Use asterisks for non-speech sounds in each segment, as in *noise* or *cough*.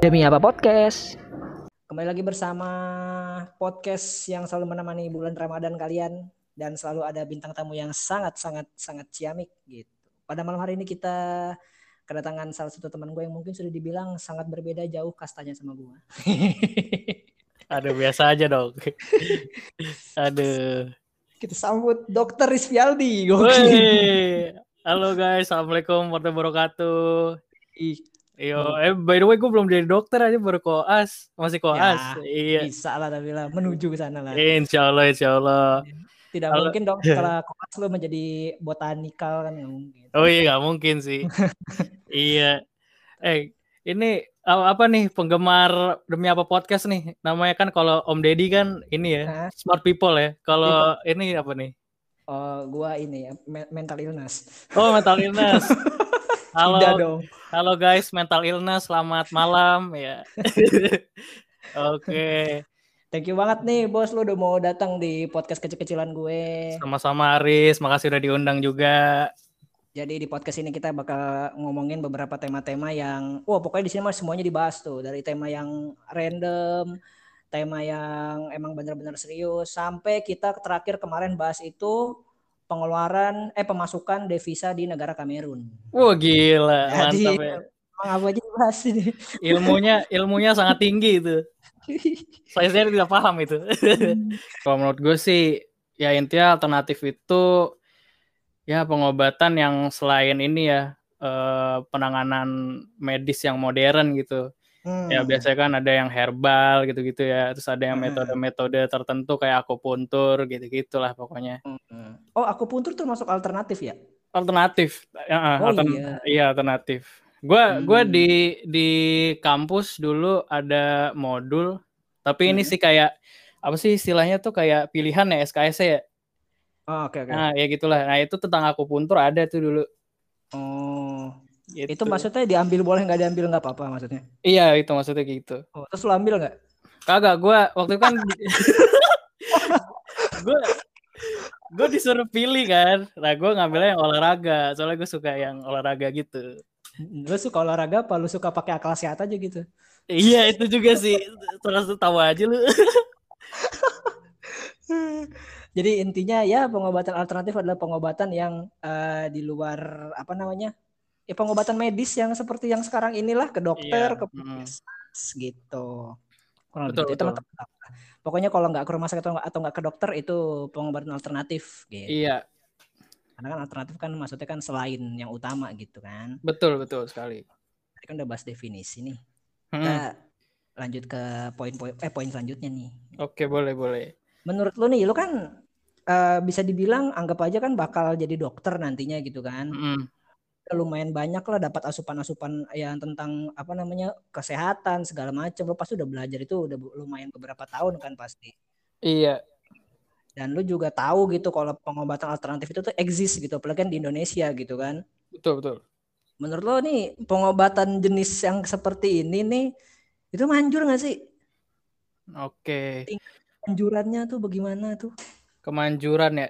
Demi apa podcast? Kembali lagi bersama podcast yang selalu menemani bulan Ramadan kalian dan selalu ada bintang tamu yang sangat sangat sangat ciamik gitu. Pada malam hari ini kita kedatangan salah satu teman gue yang mungkin sudah dibilang sangat berbeda jauh kastanya sama gue. *laughs* Aduh biasa aja dong. *laughs* Aduh. Kita sambut Dokter Rizfialdi. Halo guys, assalamualaikum warahmatullahi wabarakatuh. Ih, Yo, eh by the way gue belum jadi dokter aja baru koas, masih koas. Ya, iya. bisa lah tapi lah menuju ke sana lah. Insya Allah, insya Allah. Tidak Halo. mungkin dong *laughs* setelah koas lu menjadi botanikal kan nggak mungkin. Oh iya nggak mungkin sih. *laughs* iya. Eh ini apa nih penggemar demi apa podcast nih? Namanya kan kalau Om Deddy kan ini ya Hah? smart people ya. Kalau ini apa nih? Oh, gua ini ya me- mental illness. Oh mental illness. *laughs* Halo, Tidak dong. halo guys, mental illness, selamat malam. Ya. *laughs* Oke, Thank you banget nih bos. Lu udah mau datang di podcast kecil-kecilan gue. sama-sama Aris, makasih udah diundang juga. Jadi di podcast ini kita bakal ngomongin beberapa tema-tema yang, wah pokoknya di sini mah semuanya dibahas tuh. Dari tema yang random, tema yang emang benar-benar serius, sampai kita terakhir kemarin bahas itu pengeluaran eh pemasukan devisa di negara Kamerun. Wah gila, Jadi mantap ya. apa aja dibahas ini. *laughs* Ilmunya, ilmunya sangat tinggi itu. *laughs* Saya sendiri tidak paham itu. Kalau menurut gue sih, ya intinya alternatif itu ya pengobatan yang selain ini ya eh, penanganan medis yang modern gitu. Hmm. Ya biasanya kan ada yang herbal gitu-gitu ya, terus ada yang Hmm. metode-metode tertentu kayak akupuntur gitu-gitulah pokoknya. Hmm. Oh, akupuntur termasuk alternatif ya? Alternatif, ya, Oh, altern- iya. iya alternatif. Gua gua Hmm. di di kampus dulu ada modul, tapi ini Hmm. sih kayak apa sih istilahnya tuh kayak pilihan ya SKS ya. Oh, oke oke. Nah, ya gitulah. Nah, itu tentang akupuntur ada tuh dulu. Oh, Gitu. itu maksudnya diambil boleh nggak diambil nggak apa-apa maksudnya? Iya, itu maksudnya gitu. Oh, terus lu ambil nggak? Kagak, gua waktu itu kan *laughs* gua gua disuruh pilih kan. Nah, gua ngambilnya yang olahraga, soalnya gue suka yang olahraga gitu. Lu suka olahraga apa lu suka pakai akal sehat aja gitu? Iya, itu juga sih. Terus tahu aja lu. *laughs* Jadi intinya ya pengobatan alternatif adalah pengobatan yang eh, di luar apa namanya? Ya pengobatan medis yang seperti yang sekarang inilah ke dokter, Iya, ke puskesmas gitu. Kurang Betul, lebih itu betul. teman-teman. Pokoknya kalau nggak ke rumah sakit atau nggak ke dokter itu pengobatan alternatif gitu. Iya, Karena kan alternatif kan maksudnya kan selain yang utama gitu kan. betul betul sekali. Tadi kan udah bahas definisi nih. Hmm, Kita lanjut ke poin-poin eh poin selanjutnya nih. Oke, boleh boleh. Menurut lu nih, lu kan eh, bisa dibilang anggap aja kan bakal jadi dokter nantinya gitu kan. Mm-mm. Udah Lumayan banyak lah dapat asupan-asupan yang tentang apa namanya kesehatan segala macam. Lu pasti udah belajar itu udah lumayan beberapa tahun kan pasti. Iya, Dan lu juga tahu gitu kalau pengobatan alternatif itu tuh exist gitu, apalagi kan di Indonesia gitu kan. betul betul. Menurut lo nih pengobatan jenis yang seperti ini nih itu manjur nggak sih? Oke, Anjurannya tuh bagaimana tuh? kemanjuran ya.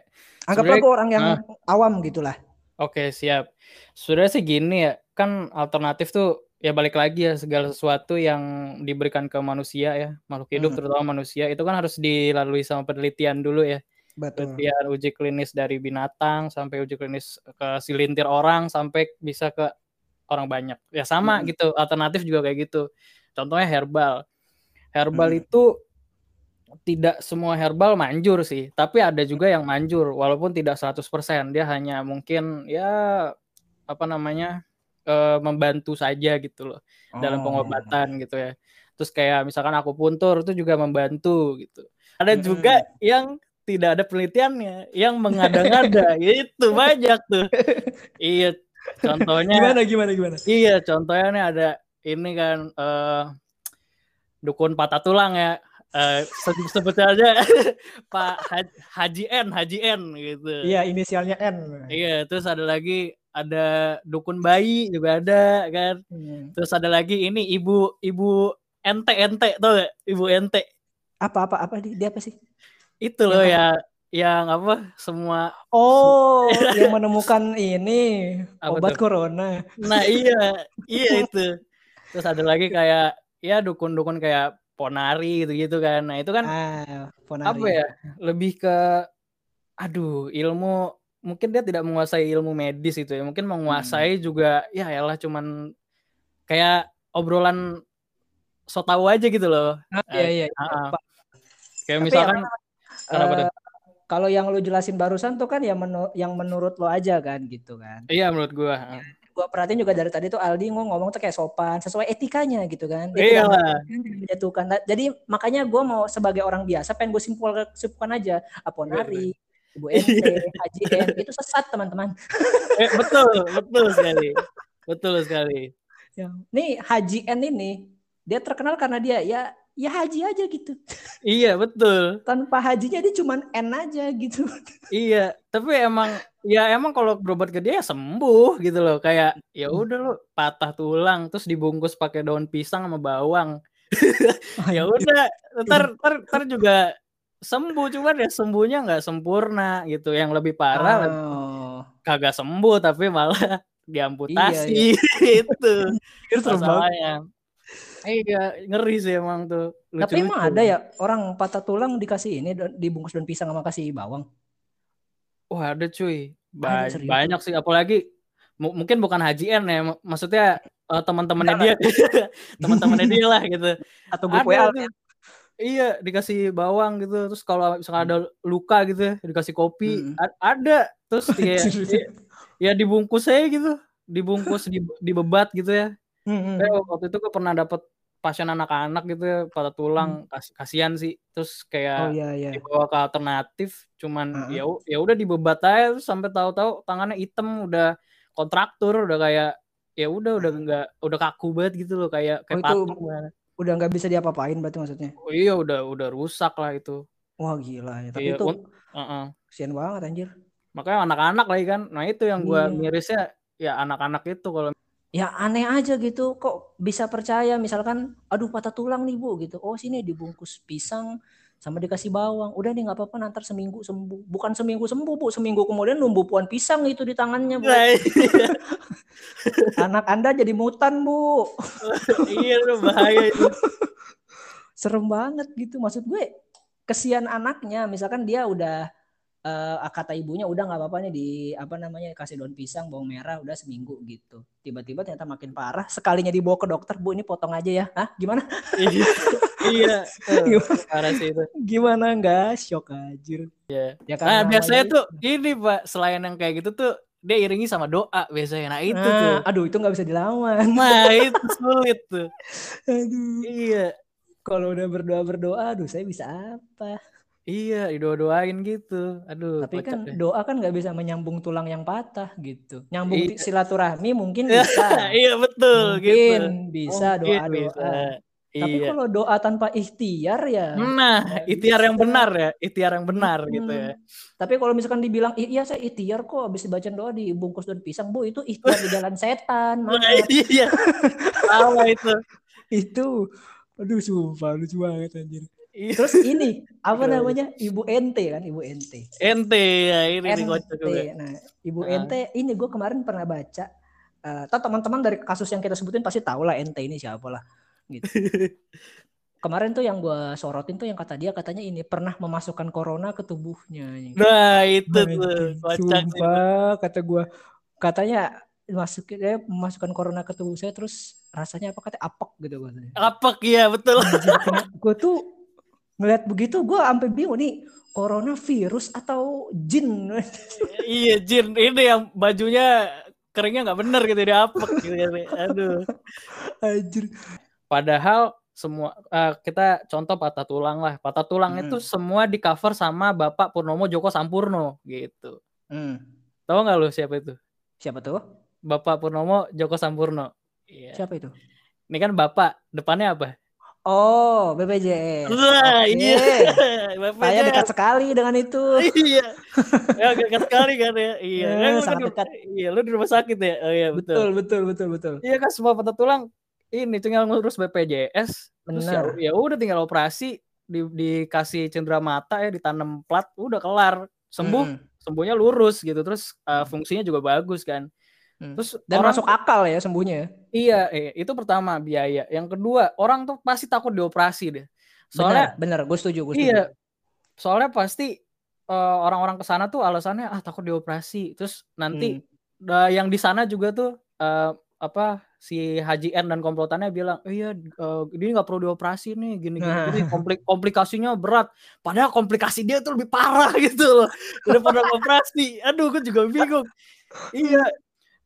Anggaplah gue orang yang awam gitulah. Oke, siap. Sebenarnya sih gini ya, kan alternatif tuh ya balik lagi ya segala sesuatu yang diberikan ke manusia ya, makhluk hidup Hmm. terutama manusia itu kan harus dilalui sama penelitian dulu ya. Betul. Penelitian uji klinis dari binatang sampai uji klinis ke silintir orang sampai bisa ke orang banyak. Ya sama Hmm. gitu, alternatif juga kayak gitu. Contohnya herbal. Herbal Hmm. itu tidak semua herbal manjur sih, tapi ada juga yang manjur walaupun tidak 100%. Dia hanya mungkin ya apa namanya? eh, membantu saja gitu loh dalam Oh. pengobatan gitu ya. Terus kayak misalkan akupuntur itu juga membantu gitu. Ada Mm-mm. juga yang tidak ada penelitiannya, yang mengada-ngada *laughs* itu banyak tuh. Iya, contohnya Gimana gimana gimana? Iya, contohnya nih ada ini kan eh dukun patah tulang ya. Eh sebut aja *laughs* Pak Haj- Haji N, Haji N gitu. Iya inisialnya N. Iya, terus ada lagi ada dukun bayi juga ada kan. Hmm. Terus ada lagi ini ibu ibu ente ente tuh gak? Ibu ente. Apa apa apa dia, dia apa sih? Itu loh ya yang apa semua Oh, *laughs* yang menemukan ini Apa obat tuh? corona. Nah iya, iya *laughs* itu. Terus ada lagi kayak ya dukun-dukun kayak ponari gitu-gitu kan. Nah, itu kan Ah, ponari. apa ya? Lebih ke aduh, ilmu mungkin dia tidak menguasai ilmu medis itu ya. Mungkin menguasai juga ya elah cuman kayak obrolan so tahu aja gitu loh. Ah, iya iya. iya. ah, ah. Kayak Tapi misalkan kenapa tuh? Eh, kalau yang lu jelasin barusan tuh kan yang menu- yang menurut lo aja kan gitu kan. Iya menurut gua. ah. Gua perhatiin juga dari tadi tuh Aldi ngomong, ngomong tuh kayak sopan, sesuai etikanya gitu kan. Dia Iya tidak menjatuhkan. Nah, Jadi makanya gua mau sebagai orang biasa pengen gue simpul simpulkan aja. Iya, Aponari, Ibu NT, Haji N itu sesat teman-teman. Eh, betul, betul sekali. Betul sekali. Ya. Nih Haji N ini dia terkenal karena dia ya ya haji aja gitu. Iya, betul. Tanpa hajinya dia cuman N aja gitu. Iya, tapi emang ya emang kalau berobat ke dia ya sembuh gitu loh. Kayak ya Hmm. udah lo patah tulang terus dibungkus pakai daun pisang sama bawang. *laughs* ya udah, ntar, ntar, ntar juga sembuh cuman ya sembuhnya nggak sempurna gitu. Yang lebih parah Oh. kagak sembuh tapi malah diamputasi Iya, *laughs* gitu. Itu serem banget. Masalahnya. Iya, ngeri sih emang tuh. Tapi emang ada ya orang patah tulang dikasih ini dibungkus daun pisang sama kasih bawang. Wah ada cuy, Ada, Ba- serius. banyak sih. Apalagi mu- mungkin bukan Haji N ya, mak- maksudnya eh, teman-temannya dia, *laughs* teman-temannya dia lah gitu. Atau grup Ada WA. tuh. Iya, dikasih bawang gitu. Terus kalau misalnya ada luka gitu ya, dikasih kopi. Mm. A- ada. Terus *laughs* ya, ya dibungkus aja gitu, dibungkus di dibebat gitu ya. Hmm, hmm. Waktu itu gue pernah dapet pasien anak-anak gitu ya, patah tulang, kas- kasihan sih. Terus kayak Oh iya iya. dibawa ke alternatif cuman Heeh. ya ya udah dibebat aja terus sampai tahu-tahu tangannya hitam udah kontraktur udah kayak ya udah udah enggak udah kaku banget gitu loh kayak kayak Oh, itu patung. Udah nggak bisa diapa-apain berarti maksudnya. Oh, iya udah udah rusak lah itu Wah gila ya. Tapi Iya, itu kesian banget anjir. makanya anak-anak lagi kan nah itu yang gua Iya. mirisnya ya anak-anak itu kalau Ya aneh aja gitu. Kok bisa percaya misalkan aduh patah tulang nih Bu gitu. Oh sini dibungkus pisang sama dikasih bawang. Udah nih nggak apa-apa nanti seminggu sembuh. Bukan seminggu sembuh Bu, seminggu kemudian numbuh pohon pisang itu di tangannya Bu. Nah, iya, *laughs* Anak Anda jadi mutan Bu. *laughs* iya itu bahaya itu serem banget gitu maksud gue kesian anaknya misalkan dia udah eh, kata ibunya udah nggak apa-apa nih di apa namanya kasih daun pisang bawang merah udah seminggu gitu. Tiba-tiba ternyata makin parah sekalinya dibawa ke dokter bu ini potong aja ya. Hah? gimana? Iya. *laughs* Iya. Gimana? parah sih itu. Gimana? Nggak shock anjir. Iya. ya nah biasanya tuh ini pak selain yang kayak gitu tuh dia iringi sama doa biasanya. Nah itu Nah, tuh. aduh itu nggak bisa dilawan. Nah itu sulit tuh. *laughs* aduh. Iya, kalau udah berdoa berdoa aduh saya bisa apa iya didoa-doain gitu. Aduh, tapi kan deh. doa kan nggak bisa menyambung tulang yang patah gitu nyambung Iya. silaturahmi mungkin *laughs* bisa iya betul mungkin gitu. bisa Mungkin doa doa bisa. tapi Iya. kalau doa tanpa ikhtiar ya Nah, nggak ikhtiar yang benar ya, ikhtiar yang benar gitu ya. Hmm. tapi kalau misalkan dibilang "I- iya saya ikhtiar kok habis dibaca doa dibungkus daun pisang bu itu ikhtiar di jalan setan *laughs* Nah, iya. Salah itu. *laughs* itu aduh sumpah lucu banget anjir. Terus ini apa namanya ibu ente kan ibu ente Ente ya ini ente juga. nah ibu Ah. ente ini gue kemarin pernah baca eh atau teman-teman dari kasus yang kita sebutin pasti tahu lah ente ini siapa lah gitu *laughs* kemarin tuh yang gue sorotin tuh yang kata dia katanya ini pernah memasukkan corona ke tubuhnya Nah, itu tuh Anjing, kocak sih. itu. sumpah kata gue katanya masukin dia memasukkan corona ke tubuh saya terus rasanya apa katanya apek gitu katanya Apek ya, betul. gue tuh ngeliat begitu gue sampai bingung nih corona virus atau jin iya, Jin. Ini yang bajunya keringnya nggak bener gitu dia apek gitu kan. Aduh. anjir Padahal semua eh, kita contoh patah tulang lah. Patah tulang Hmm. itu semua di cover sama Bapak Purnomo Joko Sampurno gitu. Hmm. Tahu nggak lu siapa itu? siapa tuh Bapak Purnomo Joko Sampurno. Iya. siapa itu Ini kan Bapak, depannya apa? Oh BPJS Wah, Oke. iya. Bapak saya dekat sekali dengan itu Iya. Ya dekat sekali kan ya. Iya. Eh, Kan sangat di- dekat. Iya, lu di rumah sakit ya. Oh iya, betul. betul betul betul betul Iya kan semua patah tulang ini tinggal ngurus BPJS. Ya, Benar. ya udah tinggal operasi di, dikasih cendera mata ya ditanam plat udah kelar sembuh Mm-mm. sembuhnya lurus gitu terus uh, fungsinya juga bagus kan Hmm. Terus dan orang, masuk akal ya sembuhnya. Ya? Iya, eh, itu pertama biaya. Yang kedua, orang tuh pasti takut dioperasi deh. Soalnya bener, gue setuju, gue setuju. Iya. Soalnya pasti uh, orang-orang ke sana tuh alasannya ah takut dioperasi. Terus nanti hmm. yang di sana juga tuh uh, apa si Haji N dan komplotannya bilang, oh, iya uh, dia nggak perlu dioperasi nih, gini gini, gini komplik komplikasinya berat. Padahal komplikasi dia tuh lebih parah *laughs* gitu loh daripada operasi. Aduh, gue juga bingung. iya,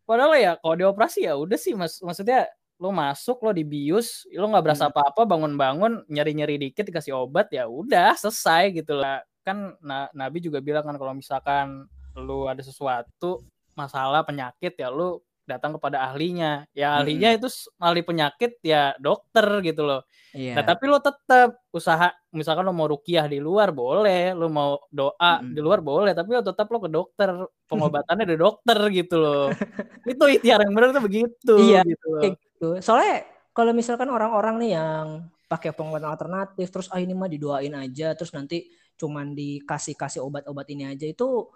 Padahal ya kalau dioperasi ya udah sih mas maksudnya lo masuk lo dibius lo nggak berasa hmm. apa-apa bangun-bangun nyari-nyari dikit dikasih obat ya udah selesai gitu lah kan nah, Nabi juga bilang kan kalau misalkan lo ada sesuatu masalah penyakit ya lo datang kepada ahlinya. Ya ahlinya hmm. itu ahli penyakit ya dokter gitu loh. Yeah. Nah, tapi lo tetap usaha misalkan lo mau rukiah di luar boleh, lo mau doa hmm. di luar boleh, tapi lo tetap lo ke dokter, pengobatannya di dokter gitu loh. *laughs* itu ikhtiar yang benar tuh begitu iya, gitu. Loh. gitu. Soalnya kalau misalkan orang-orang nih yang pakai pengobatan alternatif terus ah ini mah didoain aja terus nanti cuman dikasih kasih obat-obat ini aja itu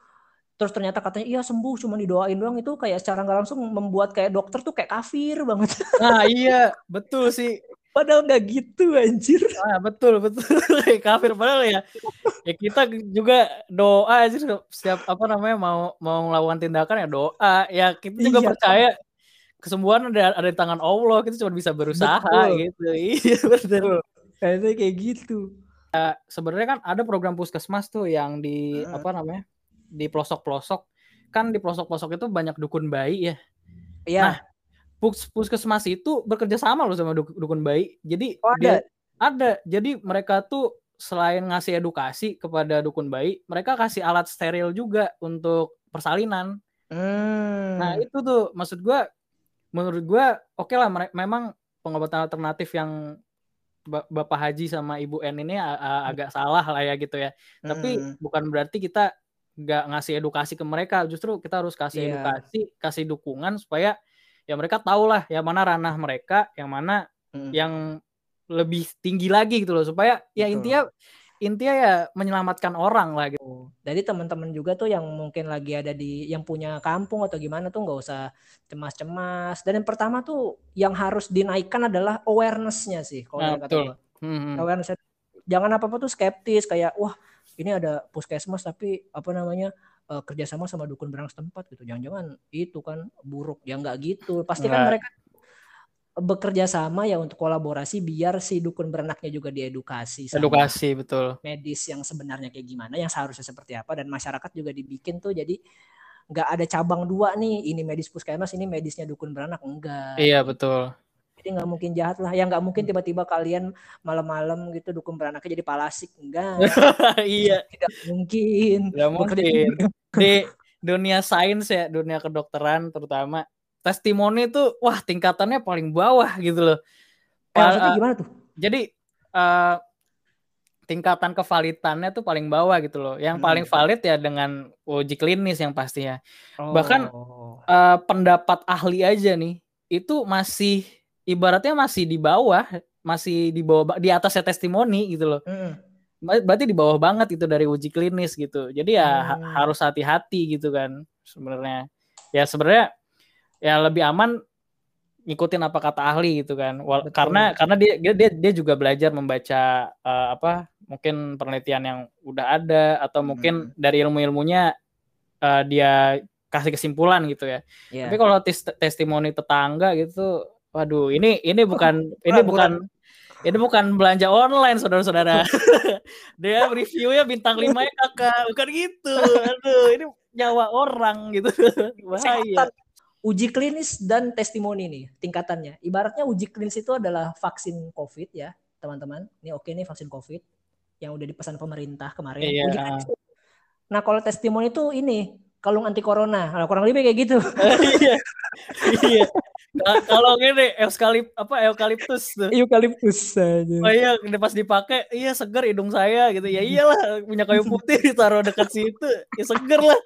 terus ternyata katanya iya sembuh cuma didoain doang. Itu kayak secara nggak langsung membuat kayak dokter tuh kayak kafir banget. *laughs* Nah iya betul sih. Padahal nggak gitu anjir. Ah betul betul. *laughs* Kayak kafir. Padahal ya ya kita juga doa aja setiap apa namanya mau mau melakukan tindakan ya doa. Ya kita juga iya, percaya kesembuhan ada ada di tangan Allah. Kita cuma bisa berusaha betul. gitu. *laughs* Iya betul. Kayak gitu. Uh, sebenarnya kan ada program puskesmas tuh yang di uh. apa namanya di pelosok-pelosok kan di pelosok-pelosok itu banyak dukun bayi ya. Iya. Nah, pus puskesmas itu bekerja sama loh sama dukun bayi. Jadi oh, ada. Dia, ada. Jadi mereka tuh selain ngasih edukasi kepada dukun bayi, mereka kasih alat steril juga untuk persalinan. Hmm. Nah, itu tuh maksud gue menurut gue oke okay lah memang pengobatan alternatif yang Bapak Haji sama Ibu N ini agak salah lah ya gitu ya. Hmm. Tapi bukan berarti kita nggak ngasih edukasi ke mereka justru kita harus kasih yeah. edukasi kasih dukungan supaya ya mereka tahu lah yang mana ranah mereka yang mana mm. yang lebih tinggi lagi gitu loh supaya ya Betul. intinya intinya ya menyelamatkan orang lah gitu. Oh, jadi teman-teman juga tuh yang mungkin lagi ada di yang punya kampung atau gimana tuh nggak usah cemas-cemas. Dan yang pertama tuh yang harus dinaikkan adalah awarenessnya sih kalau nah, kata hmm. Awareness jangan apa apa tuh skeptis kayak wah ini ada puskesmas tapi apa namanya uh, kerjasama sama dukun berang setempat gitu. Jangan-jangan itu kan buruk. Ya nggak gitu. Pasti kan mereka bekerja sama ya untuk kolaborasi biar si dukun beranaknya juga diedukasi edukasi betul. medis yang sebenarnya kayak gimana yang seharusnya seperti apa. Dan masyarakat juga dibikin tuh jadi nggak ada cabang dua nih. Ini medis puskesmas ini medisnya dukun beranak. Enggak. Iya betul jadi nggak mungkin jahat lah. Ya nggak mungkin tiba-tiba kalian malam-malam gitu dukung beranaknya jadi palasik. Enggak *laughs* iya. Tidak mungkin. Tidak mungkin. di dunia sains ya dunia kedokteran terutama. Testimoni itu wah tingkatannya paling bawah gitu loh. Eh, maksudnya gimana tuh? jadi uh, tingkatan kevalitannya tuh paling bawah gitu loh. Yang hmm. paling valid ya dengan uji klinis yang pastinya. Oh. Bahkan uh, pendapat ahli aja nih itu masih ibaratnya masih di bawah, masih di bawah di atasnya testimoni gitu loh. Mm. Berarti di bawah banget itu dari uji klinis gitu. Jadi ya mm. harus hati-hati gitu kan sebenarnya. Ya sebenarnya ya lebih aman ngikutin apa kata ahli gitu kan. Wal karena karena dia dia dia juga belajar membaca uh, apa mungkin penelitian yang udah ada atau mungkin hmm. dari ilmu-ilmunya uh, dia kasih kesimpulan gitu ya. Yeah. Tapi kalau tes testimoni tetangga gitu Waduh, ini ini bukan ini bukan ini bukan belanja online saudara-saudara. *laughs* Dia reviewnya bintang lima ya kakak, bukan gitu. Aduh, ini nyawa orang gitu. *laughs* Bahaya. Uji klinis dan testimoni nih tingkatannya. Ibaratnya uji klinis itu adalah vaksin COVID ya, teman-teman. Ini oke nih vaksin COVID yang udah dipesan pemerintah kemarin. Iya. Nah, kalau testimoni itu ini kalung anti corona. Nah, kurang lebih kayak gitu. *laughs* iya. iya. Kalau gini eukalip apa eukaliptus tuh. Eukaliptus aja. Oh iya, pas dipakai iya seger hidung saya gitu. Ya iyalah punya kayu putih ditaruh dekat situ, ya seger lah.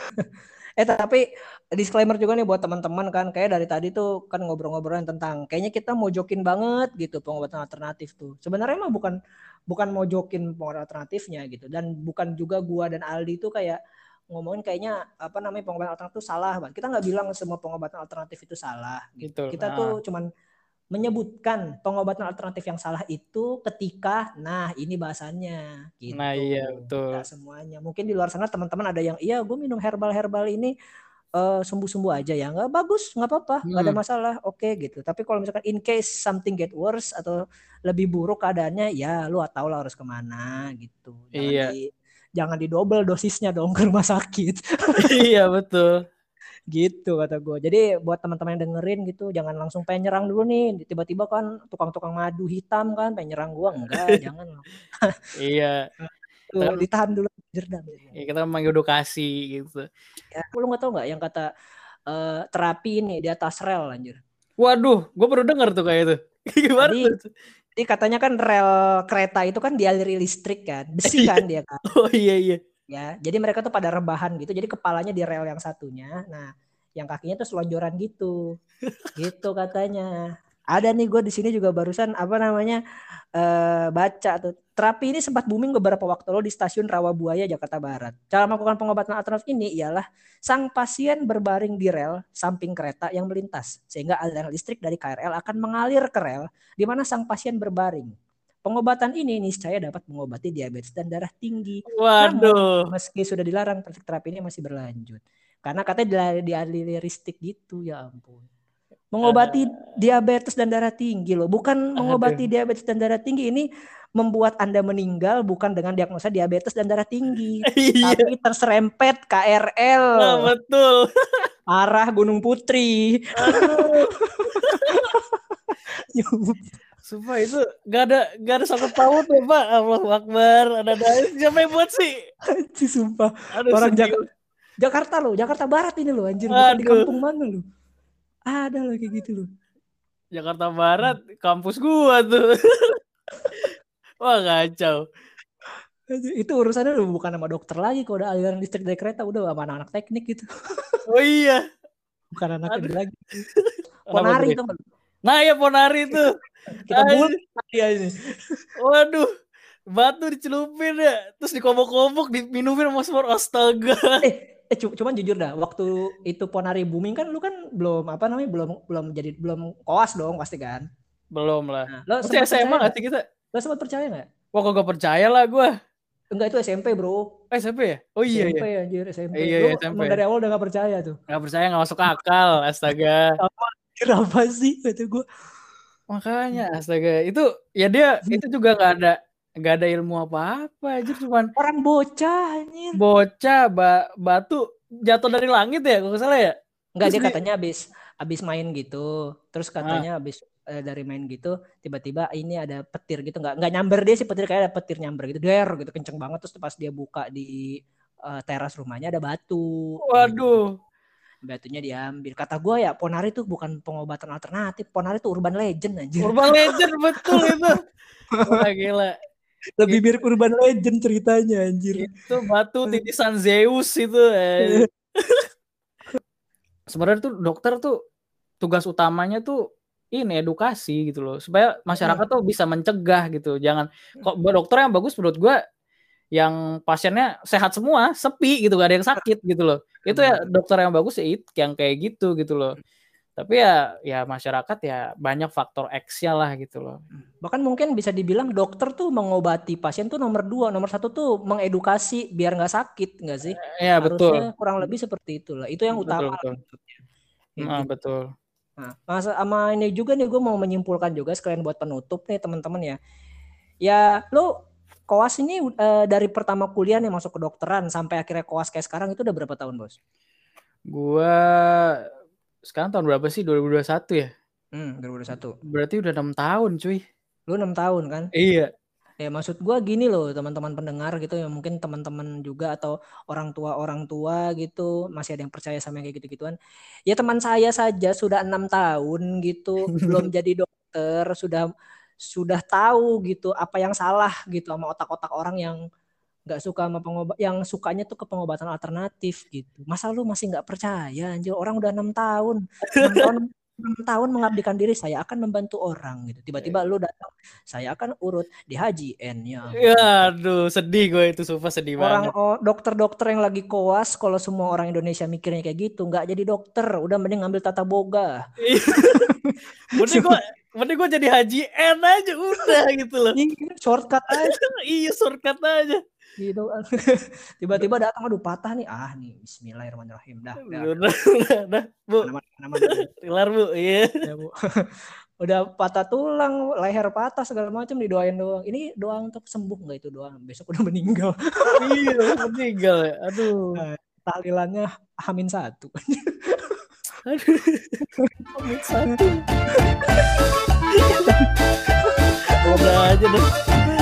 *laughs* eh tapi disclaimer juga nih buat teman-teman kan kayak dari tadi tuh kan ngobrol-ngobrolin tentang kayaknya kita mau jokin banget gitu pengobatan alternatif tuh. Sebenarnya emang bukan bukan mau jokin pengobatan alternatifnya gitu dan bukan juga gua dan Aldi tuh kayak ngomongin kayaknya apa namanya pengobatan alternatif itu salah, Bang. Kita nggak bilang semua pengobatan alternatif itu salah. Gitu. Betul. Kita Nah. tuh cuman menyebutkan pengobatan alternatif yang salah itu ketika nah ini bahasannya gitu. Nah, iya, betul. Nggak semuanya. Mungkin di luar sana teman-teman ada yang iya gue minum herbal-herbal ini eh, sembuh-sembuh aja ya nggak bagus nggak apa-apa nggak ada Hmm. masalah oke gitu tapi kalau misalkan in case something get worse atau lebih buruk keadaannya ya lu tahu lah harus ke mana gitu jangan Iya. di jangan didobel dosisnya dong ke rumah sakit *laughs* iya betul. gitu kata gue jadi buat teman-teman yang dengerin gitu jangan langsung pengen nyerang dulu nih tiba-tiba kan tukang-tukang madu hitam kan pengen nyerang gue enggak *laughs* jangan Iya. Tuh, Kan- ditahan dulu jerdam Ya, kita mengedukasi gitu. ya, lu nggak tahu nggak yang kata eh, terapi ini di atas rel anjir Waduh, gue baru denger tuh kayak itu. *laughs* Gimana Jadi- tuh? Jadi katanya kan rel kereta itu kan dialiri listrik kan, besi *laughs* kan dia kan. Oh iya iya. Ya, jadi mereka tuh pada rebahan gitu. Jadi kepalanya di rel yang satunya. Nah, yang kakinya tuh selonjoran gitu. *laughs* gitu katanya. Ada nih gue di sini juga barusan apa namanya eh baca tuh terapi ini sempat booming beberapa waktu lalu di stasiun Rawabuaya Jakarta Barat. Cara melakukan pengobatan alternatif ini ialah sang pasien berbaring di rel samping kereta yang melintas sehingga aliran listrik dari KRL akan mengalir ke rel di mana sang pasien berbaring. Pengobatan ini niscaya dapat mengobati diabetes dan darah tinggi. Waduh. Meski sudah dilarang, praktik terapi ini masih berlanjut. Karena katanya di listrik gitu, ya ampun. Mengobati diabetes dan darah tinggi loh, bukan mengobati diabetes dan darah tinggi ini membuat Anda meninggal bukan dengan diagnosa diabetes dan darah tinggi, *laughs* Iya. tapi terserempet KRL Nah, betul. *laughs* arah Gunung Putri. Aduh. Sumpah itu gak ada gak ada sangkut paut ya pak Allah Akbar ada ada siapa yang buat sih Anjir, sumpah. Aduh, Orang sedih. Jak- Jakarta loh, Jakarta Barat ini loh anjir, bukan di Aduh. kampung mana loh. Ada loh kayak gitu loh. Jakarta Barat kampus gua tuh *laughs* wah kacau Itu urusannya udah bukan sama dokter lagi kalau udah aliran listrik dari kereta udah sama anak-anak teknik gitu. *laughs* oh iya Bukan anak Aduh. lagi. *laughs* Ponari tuh. nah ya Ponari tuh Kita bulat dia ini. waduh batu dicelupin ya terus dikobok-kobok diminumin sama semua astaga Eh, eh cu- cuman jujur dah, waktu itu Ponari booming kan lu kan belum apa namanya belum belum jadi belum koas dong pasti kan. belum lah Nah, lo sempat SMA gak sih kita Lo sempat percaya nggak? wah kok gak percaya lah gua Enggak itu SMP bro. eh SMP ya oh iya SMP iya anjir SMP. Iya, Lu iya, SMP. emang dari awal udah gak percaya tuh. gak percaya gak masuk akal astaga Kenapa sih kata gue? Makanya astaga itu ya dia itu juga nggak ada nggak ada ilmu apa-apa aja cuman Orang bocah anjir. bocah ba- batu jatuh dari langit ya kalau nggak salah ya Enggak Terus dia katanya habis habis main gitu. Terus katanya habis eh, dari main gitu tiba-tiba ini ada petir gitu nggak nggak nyamber dia sih petir kayak ada petir nyamber gitu der gitu kenceng banget terus pas dia buka di eh, teras rumahnya ada batu. waduh Batunya diambil. Kata gue ya Ponari tuh bukan pengobatan alternatif. Ponari tuh urban legend anjir. urban legend betul *laughs* itu wah gila Lebih mirip urban legend ceritanya anjir. itu batu titisan Zeus itu eh. sebenarnya tuh dokter tuh tugas utamanya tuh ini edukasi gitu loh. Supaya masyarakat tuh bisa mencegah gitu. Jangan kok dokter yang bagus menurut gua yang pasiennya sehat semua sepi gitu gak ada yang sakit gitu loh. Itu ya dokter yang bagus ya yang kayak gitu gitu loh tapi ya ya masyarakat ya banyak faktor X-nya lah gitu loh Bahkan mungkin bisa dibilang dokter tuh mengobati pasien tuh nomor dua, nomor satu tuh mengedukasi biar nggak sakit nggak sih? ya betul Harusnya kurang lebih seperti itulah. Itu yang Betul, utama. betul. Nah, gitu. betul Nah, masa sama ini juga nih gue mau menyimpulkan juga sekalian buat penutup nih teman-teman ya. Ya lo koas ini eh, dari pertama kuliah nih masuk ke dokteran sampai akhirnya koas kayak sekarang itu udah berapa tahun bos? gua sekarang tahun berapa sih 2021 ya Hmm, 2021. berarti udah enam tahun cuy Lu enam tahun kan? iya Ya maksud gua gini loh teman-teman pendengar gitu ya mungkin teman-teman juga atau orang tua orang tua gitu masih ada yang percaya sama yang kayak gitu-gituan. Ya teman saya saja sudah enam tahun gitu *laughs* belum jadi dokter sudah sudah tahu gitu apa yang salah gitu sama otak-otak orang yang nggak suka sama pengobat yang sukanya tuh ke pengobatan alternatif gitu. Masa lu masih nggak percaya anjir? Orang udah enam tahun. Enam tahun tahun mengabdikan diri saya akan membantu orang gitu. Tiba-tiba lu datang saya akan urut di haji N ya aduh sedih gue itu sumpah sedih orang banget. dokter-dokter yang lagi koas kalau semua orang Indonesia mikirnya kayak gitu nggak jadi dokter udah mending ngambil tata boga. Mending gue mending gue jadi haji N aja udah gitu loh. Iya, shortcut aja. *laughs* Iya shortcut aja gitu. *laughs* Tiba-tiba datang aduh patah nih. Ah nih Bismillahirrahmanirrahim. Dah dah udah udah udah bu. Kelar bu. Iya. Ya, Bu. *laughs* udah patah tulang leher patah segala macam didoain doang. Ini doa untuk sembuh nggak itu doang? Besok udah meninggal. *laughs* Iya meninggal ya. Aduh. Tahlilannya hamin satu. Aduh. Komik satu. Udah aja deh